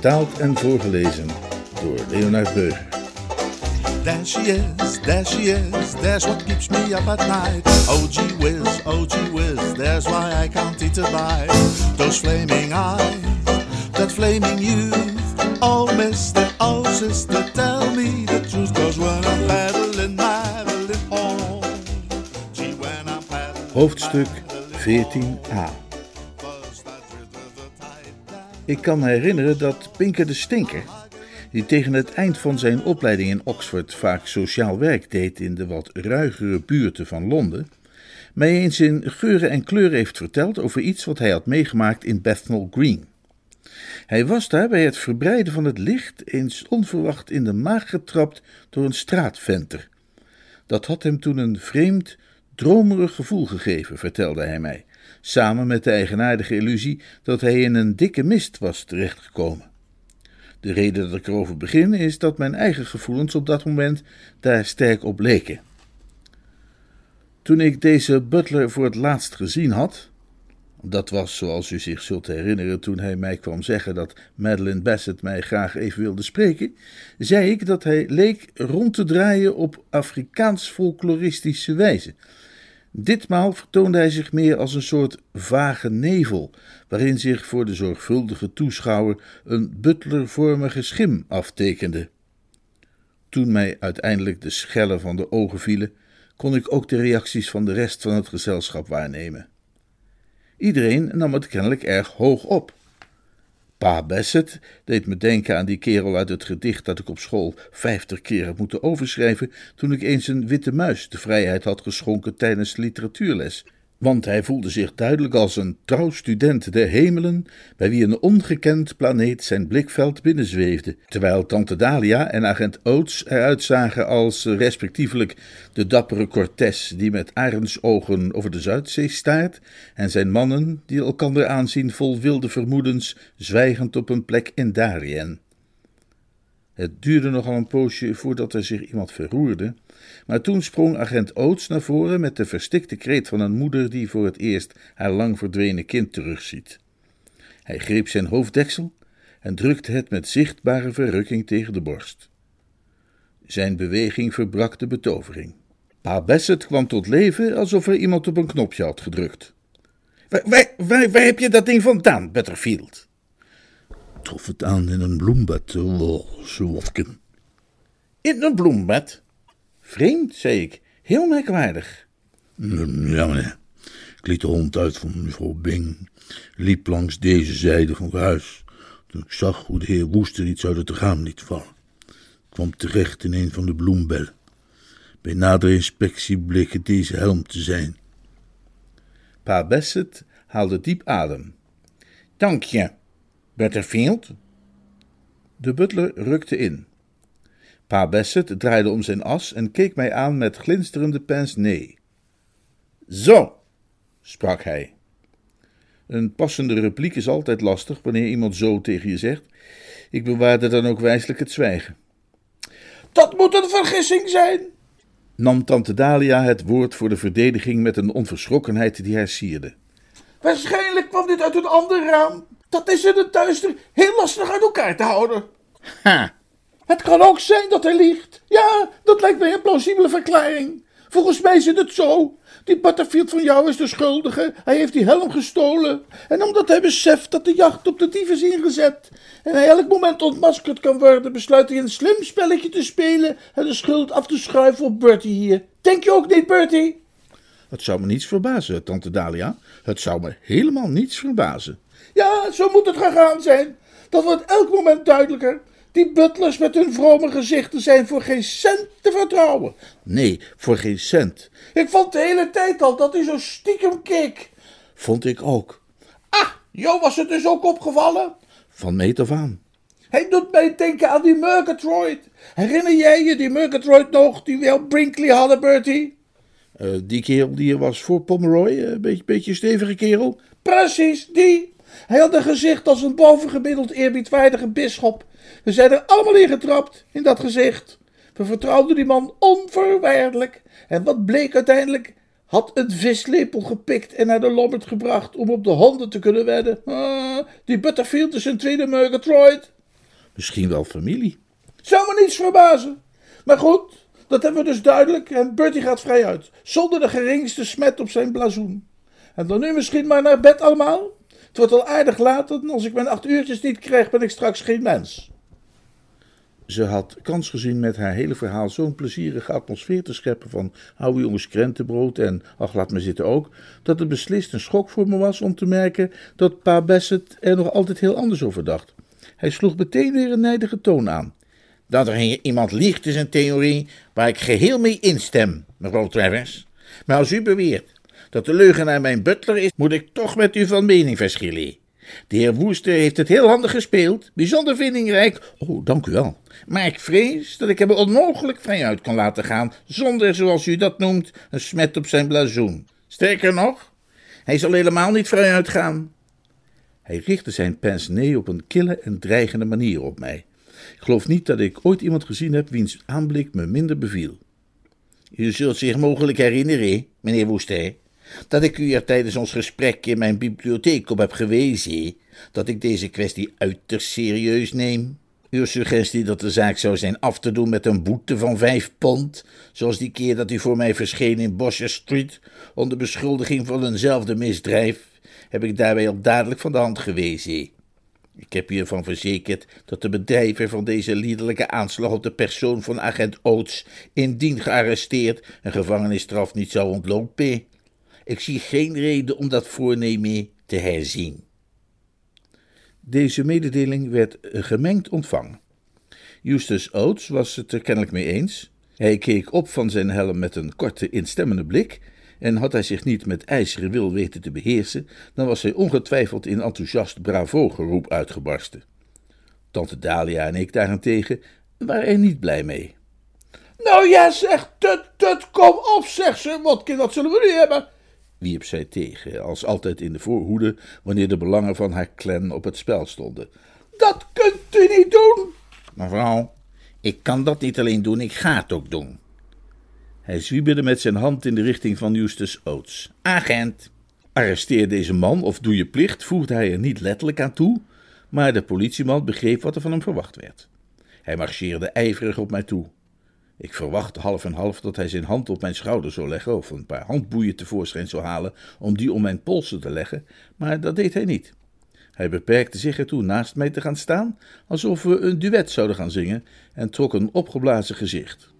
Vertaald en voorgelezen door Leonard Beuger. There she is, there she is, there's what keeps me up at night. Oh gee whiz, oh gee whiz, there's why I can't eat a bite. Those flaming eyes, that flaming youth. Oh mister, oh sister, tell me the truth. Cause when I'm paddling, paddling home. Gee, when I'm paddling, Hoofdstuk paddling 14a. Ik kan herinneren dat Pinker de Stinker, die tegen het eind van zijn opleiding in Oxford vaak sociaal werk deed in de wat ruigere buurten van Londen, mij eens in geuren en kleuren heeft verteld over iets wat hij had meegemaakt in Bethnal Green. Hij was daar bij het verbreiden van het licht eens onverwacht in de maag getrapt door een straatventer. Dat had hem toen een vreemd, dromerig gevoel gegeven, vertelde hij mij, samen met de eigenaardige illusie dat hij in een dikke mist was terechtgekomen. De reden dat ik erover begin is dat mijn eigen gevoelens op dat moment daar sterk op leken. Toen ik deze butler voor het laatst gezien had, dat was, zoals u zich zult herinneren, toen hij mij kwam zeggen dat Madeline Bassett mij graag even wilde spreken, zei ik dat hij leek rond te draaien op Afrikaans folkloristische wijze. Ditmaal vertoonde hij zich meer als een soort vage nevel, waarin zich voor de zorgvuldige toeschouwer een butlervormige schim aftekende. Toen mij uiteindelijk de schellen van de ogen vielen, kon ik ook de reacties van de rest van het gezelschap waarnemen. Iedereen nam het kennelijk erg hoog op. Pa Bassett deed me denken aan die kerel uit het gedicht dat ik op school vijftig keer heb moeten overschrijven toen ik eens een witte muis de vrijheid had geschonken tijdens de literatuurles. Want hij voelde zich duidelijk als een trouw student der hemelen, bij wie een ongekend planeet zijn blikveld binnenzweefde, terwijl tante Dalia en agent Oates eruit zagen als respectievelijk de dappere Cortés die met arendsogen over de Zuidzee staart, en zijn mannen die elkander aanzien vol wilde vermoedens, zwijgend op een plek in Darien. Het duurde nogal een poosje voordat er zich iemand verroerde, maar toen sprong agent Oates naar voren met de verstikte kreet van een moeder die voor het eerst haar lang verdwenen kind terugziet. Hij greep zijn hoofddeksel en drukte het met zichtbare verrukking tegen de borst. Zijn beweging verbrak de betovering. Pa Bassett kwam tot leven alsof er iemand op een knopje had gedrukt. Waar, waar, heb je dat ding vandaan, Butterfield? Trof het aan in een bloembed, oh, Zwotken. In een bloembed? Vreemd, zei ik. Heel merkwaardig. Ja, meneer. Ik liet de hond uit van mevrouw Bing. Liep langs deze zijde van het huis. Toen ik zag hoe de heer Woester iets uit het raam liet vallen. kwam terecht in een van de bloembellen. Bij nadere inspectie bleek het deze helm te zijn. Pa Bassett haalde diep adem. Dank je, Butterfield. De butler rukte in. Pa Bassett draaide om zijn as en keek mij aan met glinsterende pince nee. Zo, sprak hij. Een passende repliek is altijd lastig wanneer iemand zo tegen je zegt. Ik bewaarde dan ook wijselijk het zwijgen. Dat moet een vergissing zijn, nam tante Dalia het woord voor de verdediging met een onverschrokkenheid die haar sierde. Waarschijnlijk kwam dit uit een ander raam. Dat is in het duister heel lastig uit elkaar te houden. Ha! Het kan ook zijn dat hij liegt. Ja, dat lijkt mij een plausibele verklaring. Volgens mij zit het zo. Die Butterfield van jou is de schuldige. Hij heeft die helm gestolen. En omdat hij beseft dat de jacht op de dief is ingezet. en hij elk moment ontmaskerd kan worden. besluit hij een slim spelletje te spelen. en de schuld af te schuiven op Bertie hier. Denk je ook niet, Bertie? Het zou me niets verbazen, tante Dalia. Het zou me helemaal niets verbazen. Ja, zo moet het gegaan zijn. Dat wordt elk moment duidelijker. Die butlers met hun vrome gezichten zijn voor geen cent te vertrouwen. Nee, voor geen cent. Ik vond de hele tijd al dat hij zo stiekem keek. Vond ik ook. Ah, Jo was het dus ook opgevallen? Van meet af aan. Hij doet mij denken aan die Murgatroyd. Herinner jij je die Murgatroyd nog, die we Brinkley hadden, Bertie? Uh, die kerel die er was voor Pomeroy, een uh, beetje, beetje stevige kerel. Precies, die. Hij had een gezicht als een bovengemiddeld eerbiedwaardige bisschop. We zijn er allemaal in getrapt, in dat gezicht. We vertrouwden die man onvoorwaardelijk. En wat bleek uiteindelijk? Had een vislepel gepikt en naar de Lombard gebracht om op de honden te kunnen wedden. Ah, die Butterfield is een tweede Murgatroyd. Misschien wel familie. Zou me niets verbazen. Maar goed, dat hebben we dus duidelijk en Bertie gaat vrij uit. Zonder de geringste smet op zijn blazoen. En dan nu misschien maar naar bed allemaal? Het wordt al aardig laat en als ik mijn acht uurtjes niet krijg ben ik straks geen mens. Ze had kans gezien met haar hele verhaal zo'n plezierige atmosfeer te scheppen van oude jongens krentenbrood en ach laat me zitten ook, dat het beslist een schok voor me was om te merken dat pa Bassett er nog altijd heel anders over dacht. Hij sloeg meteen weer een nijdige toon aan. Dat er hier iemand liegt is een theorie waar ik geheel mee instem, mevrouw Travers. Maar als u beweert dat de leugenaar mijn butler is, moet ik toch met u van mening verschillen. De heer Woester heeft het heel handig gespeeld, bijzonder vindingrijk. Oh, dank u wel. Maar ik vrees dat ik hem onmogelijk vrijuit kan laten gaan, zonder, zoals u dat noemt, een smet op zijn blazoen. Sterker nog, hij zal helemaal niet vrijuit gaan. Hij richtte zijn pince op een kille en dreigende manier op mij. Ik geloof niet dat ik ooit iemand gezien heb wiens aanblik me minder beviel. U zult zich mogelijk herinneren, meneer Woester, dat ik u er tijdens ons gesprek in mijn bibliotheek op heb gewezen dat ik deze kwestie uiterst serieus neem. Uw suggestie dat de zaak zou zijn af te doen met een boete van vijf pond, zoals die keer dat u voor mij verscheen in Bosher Street onder beschuldiging van eenzelfde misdrijf, heb ik daarbij al dadelijk van de hand gewezen. Ik heb u ervan verzekerd dat de bedrijver van deze liederlijke aanslag op de persoon van agent Oates, indien gearresteerd, een gevangenisstraf niet zou ontlopen. Ik zie geen reden om dat voornemen te herzien. Deze mededeling werd gemengd ontvangen. Justus Oates was het er kennelijk mee eens. Hij keek op van zijn helm met een korte, instemmende blik, en had hij zich niet met ijzeren wil weten te beheersen, dan was hij ongetwijfeld in enthousiast bravo-geroep uitgebarsten. Tante Dalia en ik daarentegen waren er niet blij mee. Nou ja, zeg, tut, tut, kom op, zeg ze, wat dat zullen we nu hebben? wierp zij tegen, als altijd in de voorhoede wanneer de belangen van haar clan op het spel stonden. Dat kunt u niet doen! Mevrouw, ik kan dat niet alleen doen, ik ga het ook doen. Hij zwieberde met zijn hand in de richting van Justus Oates. Agent! Arresteer deze man of doe je plicht, voegde hij er niet letterlijk aan toe, maar de politieman begreep wat er van hem verwacht werd. Hij marcheerde ijverig op mij toe. Ik verwachtte half en half dat hij zijn hand op mijn schouder zou leggen of een paar handboeien tevoorschijn zou halen om die om mijn polsen te leggen, maar dat deed hij niet. Hij beperkte zich ertoe naast mij te gaan staan, alsof we een duet zouden gaan zingen, en trok een opgeblazen gezicht.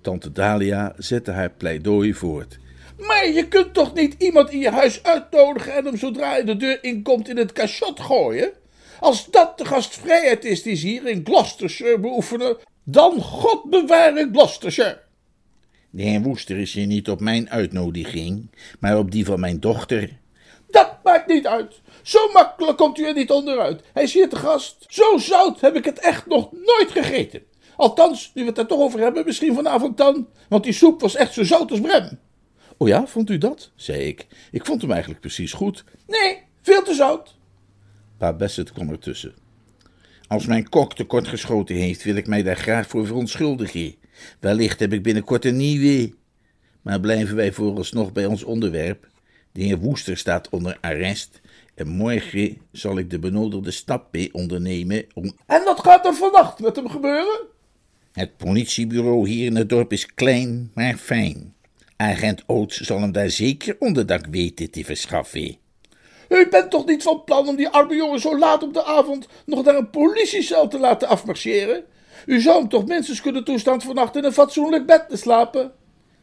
Tante Dalia zette haar pleidooi voort. Maar je kunt toch niet iemand in je huis uitnodigen en hem zodra hij de deur inkomt in het cachot gooien? Als dat de gastvrijheid is die ze hier in Gloucestershire beoefenen, dan God beware Gloucestershire. De heer Woester is hier niet op mijn uitnodiging, maar op die van mijn dochter. Dat maakt niet uit. Zo makkelijk komt u er niet onderuit. Hij is hier te gast. Zo zout heb ik het echt nog nooit gegeten. Althans, nu we het er toch over hebben, misschien vanavond dan, want die soep was echt zo zout als brem. Oh ja, vond u dat? zei ik. Ik vond hem eigenlijk precies goed. Nee, veel te zout. Pa Bassett kwam ertussen. Als mijn kok tekort geschoten heeft, wil ik mij daar graag voor verontschuldigen. Wellicht heb ik binnenkort een nieuwe. Maar blijven wij vooralsnog bij ons onderwerp. De heer Woester staat onder arrest. En morgen zal ik de benodigde stappen ondernemen om. En wat gaat er vannacht met hem gebeuren? Het politiebureau hier in het dorp is klein, maar fijn. Agent Oates zal hem daar zeker onderdak weten te verschaffen. U bent toch niet van plan om die arme jongen zo laat op de avond nog naar een politiecel te laten afmarcheren? U zou hem toch minstens kunnen toestaan vannacht in een fatsoenlijk bed te slapen?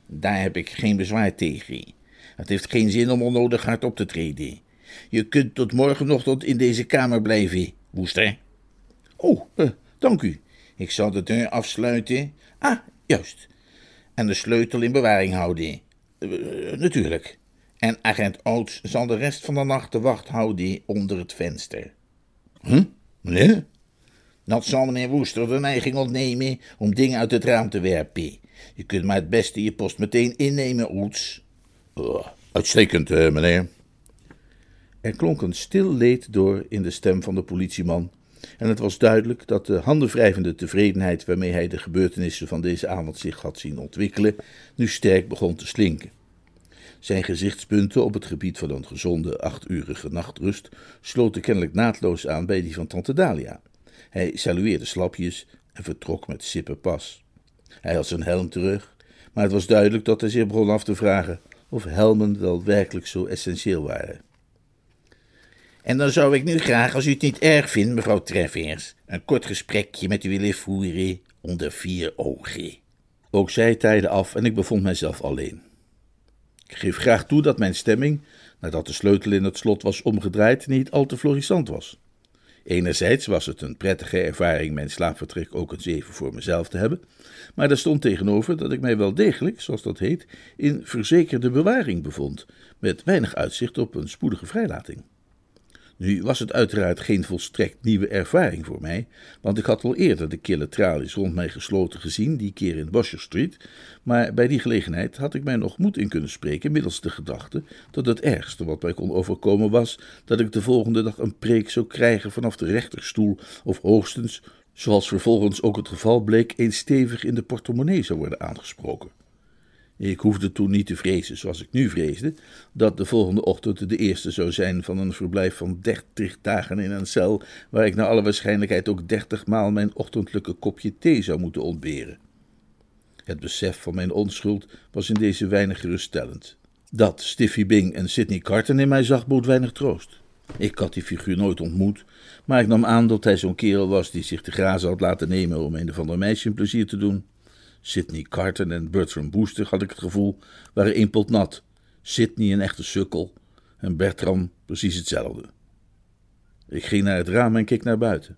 Daar heb ik geen bezwaar tegen. Het heeft geen zin om onnodig hard op te treden. Je kunt tot morgenochtend in deze kamer blijven, Woester. Oh, uh, dank u. Ik zal de deur afsluiten. Ah, juist. En de sleutel in bewaring houden. Uh, natuurlijk. En agent Oates zal de rest van de nacht de wacht houden onder het venster. Huh? Nee? Dat zal meneer Woester de neiging ontnemen om dingen uit het raam te werpen. Je kunt maar het beste je post meteen innemen, Oets. Oh, uitstekend, eh, meneer. Er klonk een stil leed door in de stem van de politieman. En het was duidelijk dat de handenwrijvende tevredenheid waarmee hij de gebeurtenissen van deze avond zich had zien ontwikkelen, nu sterk begon te slinken. Zijn gezichtspunten op het gebied van een gezonde achturige nachtrust sloten kennelijk naadloos aan bij die van tante Dalia. Hij salueerde slapjes en vertrok met sippe pas. Hij had zijn helm terug, maar het was duidelijk dat hij zich begon af te vragen of helmen wel werkelijk zo essentieel waren. En dan zou ik nu graag, als u het niet erg vindt, mevrouw Treffers, een kort gesprekje met u willen voeren onder vier ogen. Ook zij tijden af en ik bevond mijzelf alleen. Ik geef graag toe dat mijn stemming, nadat de sleutel in het slot was omgedraaid, niet al te florissant was. Enerzijds was het een prettige ervaring mijn slaapvertrek ook eens even voor mezelf te hebben, maar er stond tegenover dat ik mij wel degelijk, zoals dat heet, in verzekerde bewaring bevond, met weinig uitzicht op een spoedige vrijlating. Nu was het uiteraard geen volstrekt nieuwe ervaring voor mij, want ik had al eerder de kille tralies rond mij gesloten gezien, die keer in Bosher Street, maar bij die gelegenheid had ik mij nog moed in kunnen spreken middels de gedachte dat het ergste wat mij kon overkomen was dat ik de volgende dag een preek zou krijgen vanaf de rechterstoel of hoogstens, zoals vervolgens ook het geval bleek, eens stevig in de portemonnee zou worden aangesproken. Ik hoefde toen niet te vrezen, zoals ik nu vreesde, dat de volgende ochtend de eerste zou zijn van een verblijf van dertig dagen in een cel, waar ik naar alle waarschijnlijkheid ook dertig maal mijn ochtendelijke kopje thee zou moeten ontberen. Het besef van mijn onschuld was in deze weinig geruststellend. Dat Stiffy Bing en Sidney Carton in mij zag, bood weinig troost. Ik had die figuur nooit ontmoet, maar ik nam aan dat hij zo'n kerel was die zich te grazen had laten nemen om een of ander meisje plezier te doen. Sidney Carton en Bertram Booster, had ik het gevoel, waren één nat. Sidney een echte sukkel en Bertram precies hetzelfde. Ik ging naar het raam en keek naar buiten.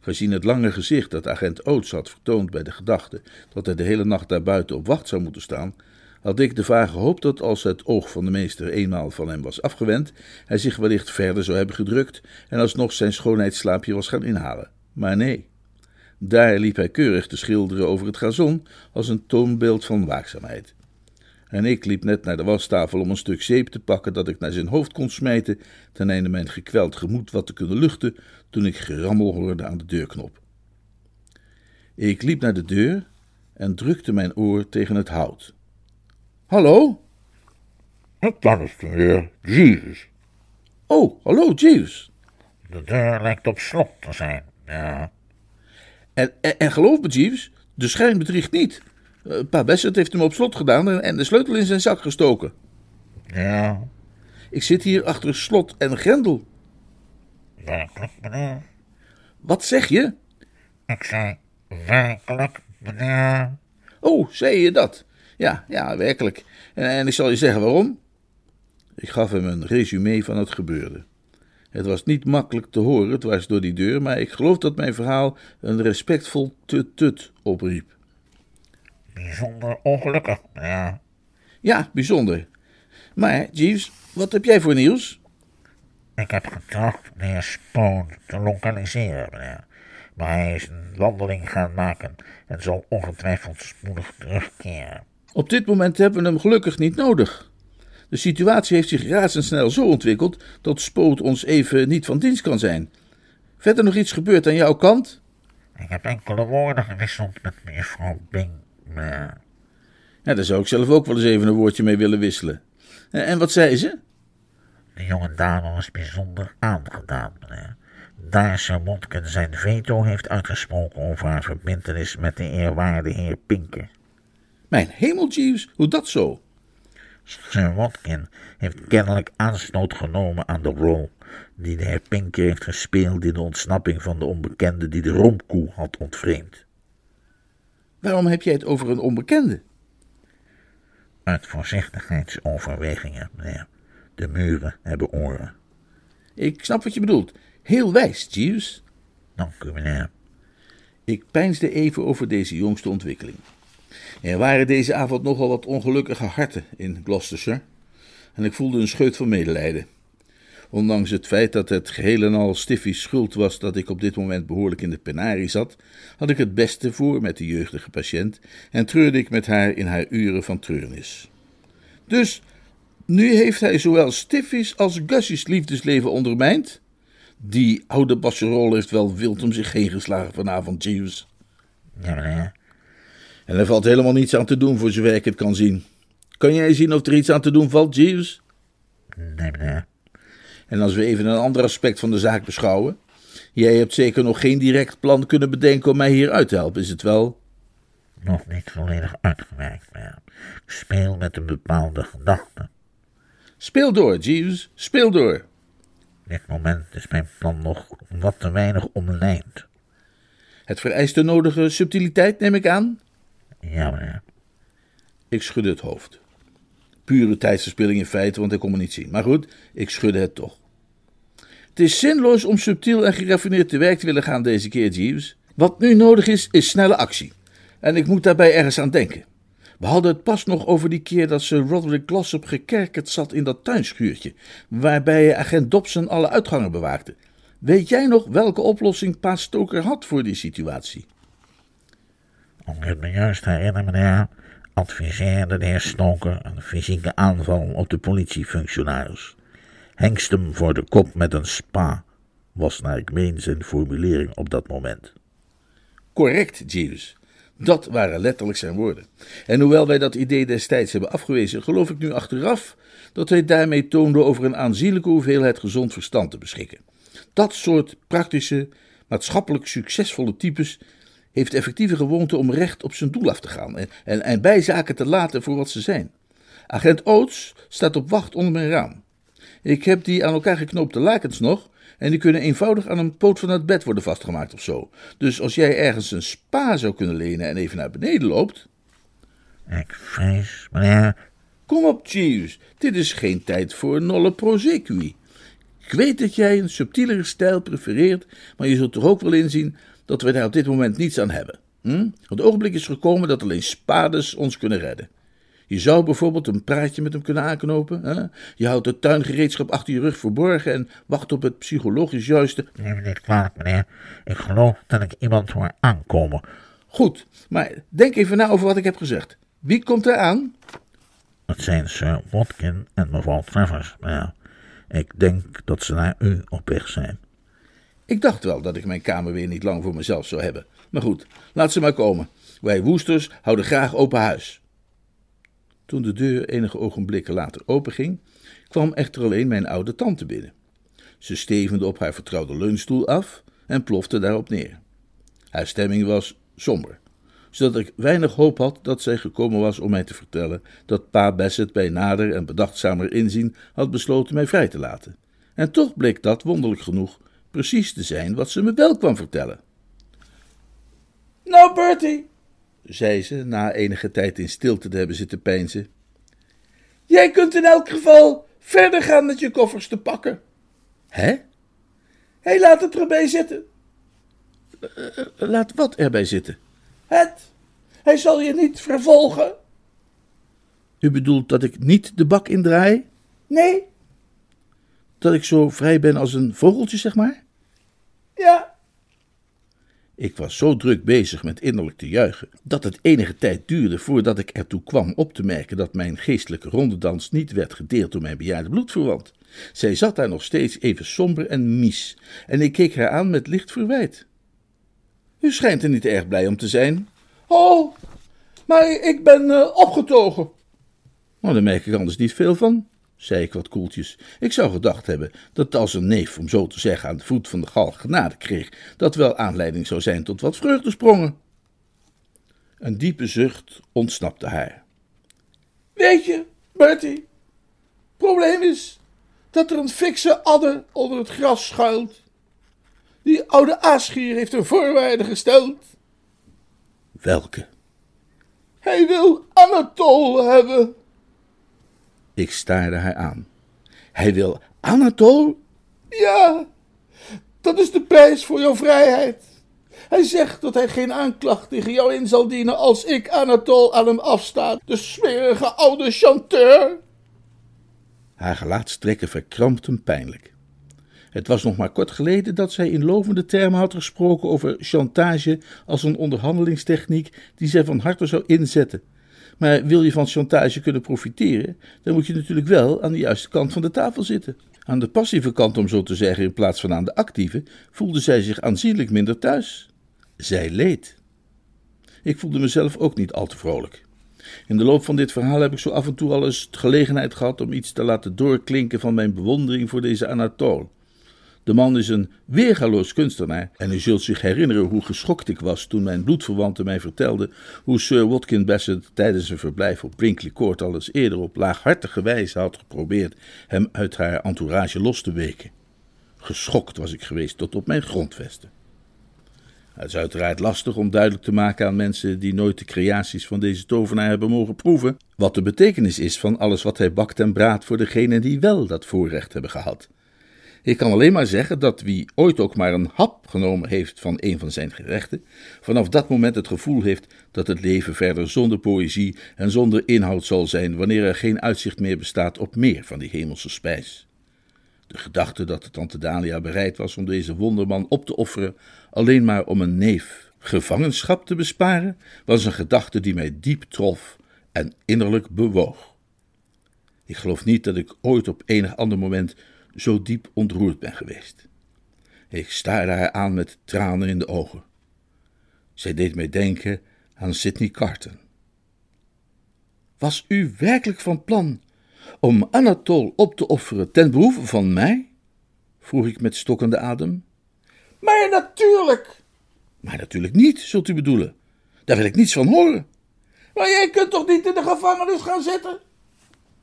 Gezien het lange gezicht dat agent Oates had vertoond bij de gedachte dat hij de hele nacht daar buiten op wacht zou moeten staan, had ik de vage hoop dat als het oog van de meester eenmaal van hem was afgewend, hij zich wellicht verder zou hebben gedrukt en alsnog zijn schoonheidsslaapje was gaan inhalen. Maar nee. Daar liep hij keurig te schilderen over het gazon als een toonbeeld van waakzaamheid. En ik liep net naar de wastafel om een stuk zeep te pakken dat ik naar zijn hoofd kon smijten, ten einde mijn gekweld gemoed wat te kunnen luchten, toen ik gerammel hoorde aan de deurknop. Ik liep naar de deur en drukte mijn oor tegen het hout. Hallo? Dat is de heer Jeeves. Oh, hallo, Jeeves. De deur lijkt op slot te zijn, ja. En, en, en geloof me, Jeeves, de schijn bedriegt niet. Uh, pa Bassett heeft hem op slot gedaan en, en de sleutel in zijn zak gestoken. Ja, Ik zit hier achter slot en grendel. werkelijk, meneer. Wat zeg je? Ik zei werkelijk, meneer. Oh, zei je dat? Ja, ja, werkelijk. En, en ik zal je zeggen waarom. Ik gaf hem een resume van het gebeurde. Het was niet makkelijk te horen dwars door die deur, maar ik geloof dat mijn verhaal een respectvol tut-tut opriep. Bijzonder ongelukkig, meneer. Ja, bijzonder. Maar, Jeeves, wat heb jij voor nieuws? Ik heb getracht meneer Spoon te lokaliseren, meneer. Maar hij is een wandeling gaan maken en zal ongetwijfeld spoedig terugkeren. Op dit moment hebben we hem gelukkig niet nodig. De situatie heeft zich razendsnel zo ontwikkeld dat Spoot ons even niet van dienst kan zijn. Verder nog iets gebeurd aan jouw kant? Ik heb enkele woorden gewisseld met mevrouw Bing. Ja, daar zou ik zelf ook wel eens even een woordje mee willen wisselen. En, en wat zei ze? De jonge dame was bijzonder aangedaan, meneer. Daar Sir Montken zijn veto heeft uitgesproken over haar verbintenis met de eerwaarde heer Pinker. Mijn hemel, Jeeves, hoe dat zo? Sir Watkin heeft kennelijk aanstoot genomen aan de rol die de heer Pinker heeft gespeeld in de ontsnapping van de onbekende die de romkoe had ontvreemd. Waarom heb jij het over een onbekende? Uit voorzichtigheidsoverwegingen, meneer. De muren hebben oren. Ik snap wat je bedoelt. Heel wijs, Jeeves. Dank u, meneer. Ik peinsde even over deze jongste ontwikkeling. Er waren deze avond nogal wat ongelukkige harten in Gloucestershire. en ik voelde een scheut van medelijden. Ondanks het feit dat het geheel en al Stiffy's schuld was dat ik op dit moment behoorlijk in de penarie zat, had ik het beste voor met de jeugdige patiënt en treurde ik met haar in haar uren van treurnis. Dus nu heeft hij zowel Stiffy's als Gussie's liefdesleven ondermijnd? Die oude basserol heeft wel wild om zich heen geslagen vanavond, Jeeves. Ja, meneer. En er valt helemaal niets aan te doen voor zover ik het kan zien. Kan jij zien of er iets aan te doen valt, Jeeves? Nee, meneer. En als we even een ander aspect van de zaak beschouwen. Jij hebt zeker nog geen direct plan kunnen bedenken om mij hier uit te helpen, is het wel? Nog niet volledig uitgewerkt, meneer. Ik speel met een bepaalde gedachte. Speel door, Jeeves, speel door. Op dit moment is mijn plan nog wat te weinig omlijnd. Het vereist de nodige subtiliteit, neem ik aan? Ja. Ik schudde het hoofd. Pure tijdsverspilling in feite, want ik kon me niet zien. Maar goed, ik schudde het toch. Het is zinloos om subtiel en geraffineerd te werk te willen gaan deze keer, Jeeves. Wat nu nodig is, is snelle actie. En ik moet daarbij ergens aan denken. We hadden het pas nog over die keer dat Sir Roderick Glossop gekerkerd zat in dat tuinschuurtje, waarbij agent Dobson alle uitgangen bewaakte. Weet jij nog welke oplossing Pa Stoker had voor die situatie? Om ik me juist herinner, meneer, adviseerde de heer Stoker een fysieke aanval op de politiefunctionaris. Hengst hem voor de kop met een spa, was naar ik meen zijn formulering op dat moment. Correct, Jeeves. Dat waren letterlijk zijn woorden. En hoewel wij dat idee destijds hebben afgewezen, geloof ik nu achteraf dat hij daarmee toonde over een aanzienlijke hoeveelheid gezond verstand te beschikken. Dat soort praktische, maatschappelijk succesvolle types heeft effectieve gewoonte om recht op zijn doel af te gaan en, en, en bijzaken te laten voor wat ze zijn. Agent Oates staat op wacht onder mijn raam. Ik heb die aan elkaar geknoopte lakens nog en die kunnen eenvoudig aan een poot van het bed worden vastgemaakt of zo. Dus als jij ergens een spa zou kunnen lenen en even naar beneden loopt. Ik vrees, meneer, Kom op, Jeeves, dit is geen tijd voor nolle prosequi. Ik weet dat jij een subtielere stijl prefereert, maar je zult toch ook wel inzien dat we daar op dit moment niets aan hebben. Hm? Het ogenblik is gekomen dat alleen spades ons kunnen redden. Je zou bijvoorbeeld een praatje met hem kunnen aanknopen. Hè? Je houdt het tuingereedschap achter je rug verborgen en wacht op het psychologisch juiste. neem me niet kwalijk, meneer. Ik geloof dat ik iemand hoor aankomen. Goed, maar denk even na over wat ik heb gezegd. Wie komt er aan? Het zijn Sir Watkin en mevrouw Travers. Ik denk dat ze naar u op weg zijn. Ik dacht wel dat ik mijn kamer weer niet lang voor mezelf zou hebben. Maar goed, laat ze maar komen. Wij woesters houden graag open huis. Toen de deur enige ogenblikken later openging, kwam echter alleen mijn oude tante binnen. Ze stevende op haar vertrouwde leunstoel af en plofte daarop neer. Haar stemming was somber, zodat ik weinig hoop had dat zij gekomen was om mij te vertellen dat pa Bassett bij nader en bedachtzamer inzien had besloten mij vrij te laten. En toch bleek dat, wonderlijk genoeg, precies te zijn wat ze me wel kwam vertellen. Nou, Bertie, zei ze, na enige tijd in stilte te hebben zitten peinzen. Jij kunt in elk geval verder gaan met je koffers te pakken. Hè? Hé, laat het erbij zitten. Eh, laat wat erbij zitten? Het. Hij zal je niet vervolgen. U bedoelt dat ik niet de bak indraai? Nee. Dat ik zo vrij ben als een vogeltje, zeg maar? Ja. Ik was zo druk bezig met innerlijk te juichen, dat het enige tijd duurde voordat ik ertoe kwam op te merken dat mijn geestelijke rondedans niet werd gedeeld door mijn bejaarde bloedverwant. Zij zat daar nog steeds even somber en mies, en ik keek haar aan met licht verwijt. U schijnt er niet erg blij om te zijn. Oh, maar ik ben uh, opgetogen. Nou, daar merk ik anders niet veel van, zei ik wat koeltjes. Ik zou gedacht hebben dat als een neef, om zo te zeggen, aan de voet van de galg genade kreeg, dat wel aanleiding zou zijn tot wat vreugdesprongen. Een diepe zucht ontsnapte haar. Weet je, Bertie, probleem is dat er een fikse adder onder het gras schuilt. Die oude aasgier heeft een voorwaarde gesteld. Welke? Hij wil Anatol hebben. Ik staarde haar aan. Hij wil Anatol? Ja, dat is de prijs voor jouw vrijheid. Hij zegt dat hij geen aanklacht tegen jou in zal dienen als ik Anatol aan hem afsta, de smerige oude chanteur. Haar gelaatstrekken verkrampten pijnlijk. Het was nog maar kort geleden dat zij in lovende termen had gesproken over chantage als een onderhandelingstechniek die zij van harte zou inzetten. Maar wil je van chantage kunnen profiteren, dan moet je natuurlijk wel aan de juiste kant van de tafel zitten. Aan de passieve kant, om zo te zeggen, in plaats van aan de actieve, voelde zij zich aanzienlijk minder thuis. Zij leed. Ik voelde mezelf ook niet al te vrolijk. In de loop van dit verhaal heb ik zo af en toe al eens gelegenheid gehad om iets te laten doorklinken van mijn bewondering voor deze Anatole. De man is een weergaloos kunstenaar en u zult zich herinneren hoe geschokt ik was toen mijn bloedverwante mij vertelde hoe Sir Watkin Bassett tijdens een verblijf op Brinkley Court al eens eerder op laaghartige wijze had geprobeerd hem uit haar entourage los te weken. Geschokt was ik geweest tot op mijn grondvesten. Het is uiteraard lastig om duidelijk te maken aan mensen die nooit de creaties van deze tovenaar hebben mogen proeven, wat de betekenis is van alles wat hij bakt en braadt voor degenen die wel dat voorrecht hebben gehad. Ik kan alleen maar zeggen dat wie ooit ook maar een hap genomen heeft van een van zijn gerechten, vanaf dat moment het gevoel heeft dat het leven verder zonder poëzie en zonder inhoud zal zijn wanneer er geen uitzicht meer bestaat op meer van die hemelse spijs. De gedachte dat tante Dalia bereid was om deze wonderman op te offeren, alleen maar om een neef gevangenschap te besparen, was een gedachte die mij diep trof en innerlijk bewoog. Ik geloof niet dat ik ooit op enig ander moment zo diep ontroerd ben geweest. Ik staarde haar aan met tranen in de ogen. Zij deed mij denken aan Sidney Carton. Was u werkelijk van plan om Anatole op te offeren ten behoeve van mij? vroeg ik met stokkende adem. Maar natuurlijk! Maar natuurlijk niet, zult u bedoelen. Daar wil ik niets van horen. Maar jij kunt toch niet in de gevangenis gaan zitten?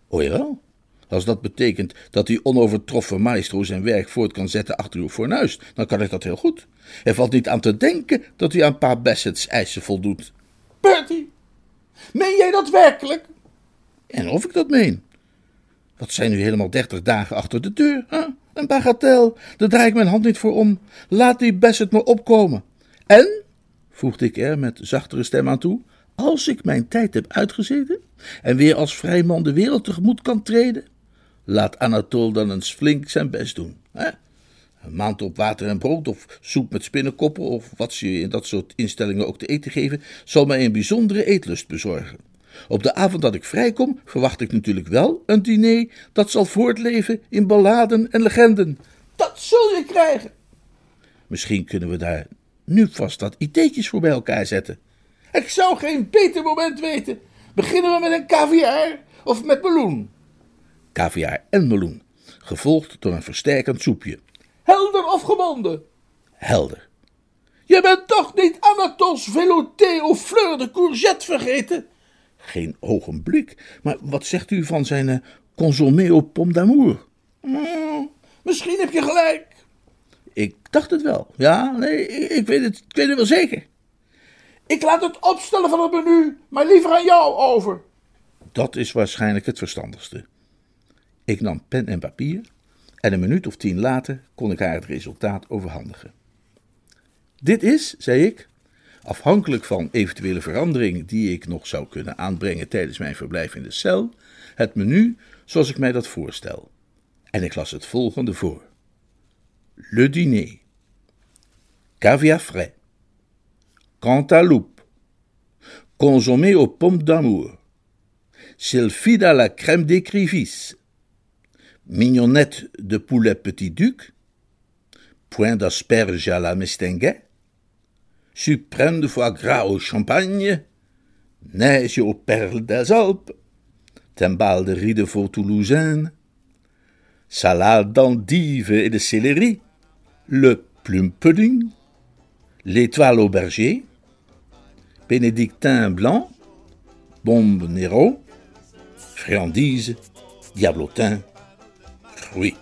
O jawel. Als dat betekent dat die onovertroffen maestro zijn werk voort kan zetten achter uw fornuis, dan kan ik dat heel goed. Er valt niet aan te denken dat u aan pa Bassett's eisen voldoet. Bertie, meen jij dat werkelijk? En of ik dat meen. Wat zijn nu helemaal dertig dagen achter de deur? Huh? Een bagatel, daar draai ik mijn hand niet voor om. Laat die Bassett maar opkomen. En, voegde ik er met zachtere stem aan toe, als ik mijn tijd heb uitgezeten en weer als vrijman de wereld tegemoet kan treden, laat Anatole dan eens flink zijn best doen. Hè? Een maand op water en brood of soep met spinnenkoppen of wat ze in dat soort instellingen ook te eten geven, zal mij een bijzondere eetlust bezorgen. Op de avond dat ik vrijkom, verwacht ik natuurlijk wel een diner dat zal voortleven in balladen en legenden. Dat zul je krijgen. Misschien kunnen we daar nu vast wat ideetjes voor bij elkaar zetten. Ik zou geen beter moment weten. Beginnen we met een caviar of met meloen? Caviar en meloen, gevolgd door een versterkend soepje. Helder of gebonden? Helder. Je bent toch niet Anatols velouté of fleur de courgette vergeten? Geen ogenblik. Maar wat zegt u van zijn uh, consommé au pomme d'amour? Hmm, misschien heb je gelijk. Ik dacht het wel. Ja, nee, ik weet het, ik weet het wel zeker. Ik laat het opstellen van het menu, maar liever aan jou over. Dat is waarschijnlijk het verstandigste. Ik nam pen en papier en een minuut of tien later kon ik haar het resultaat overhandigen. Dit is, zei ik, afhankelijk van eventuele verandering die ik nog zou kunnen aanbrengen tijdens mijn verblijf in de cel, het menu zoals ik mij dat voorstel. En ik las het volgende voor: Le dîner, caviar frais, cantaloupe, consommé aux pommes d'amour, sylphide à la crème d'écrivisse, mignonnette de poulet petit duc, point d'asperges à la mestinguet, suprême de foie gras au champagne, neige aux perles des Alpes, timbale de riz de veau toulousaine, salade d'endive et de céleri, le plume pudding, l'étoile au berger, bénédictin blanc, bombe Nero, friandise, diablotin, fruit.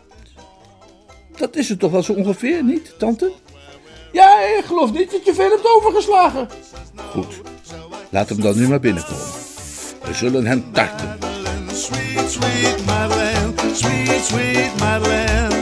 Dat is het toch wel zo ongeveer, niet, tante? Ja, ik geloof niet dat je veel hebt overgeslagen. Goed, laat hem dan nu maar binnenkomen. We zullen hem tarten. Sweet, sweet sweet, sweet Madeleine. Sweet, sweet Madeleine.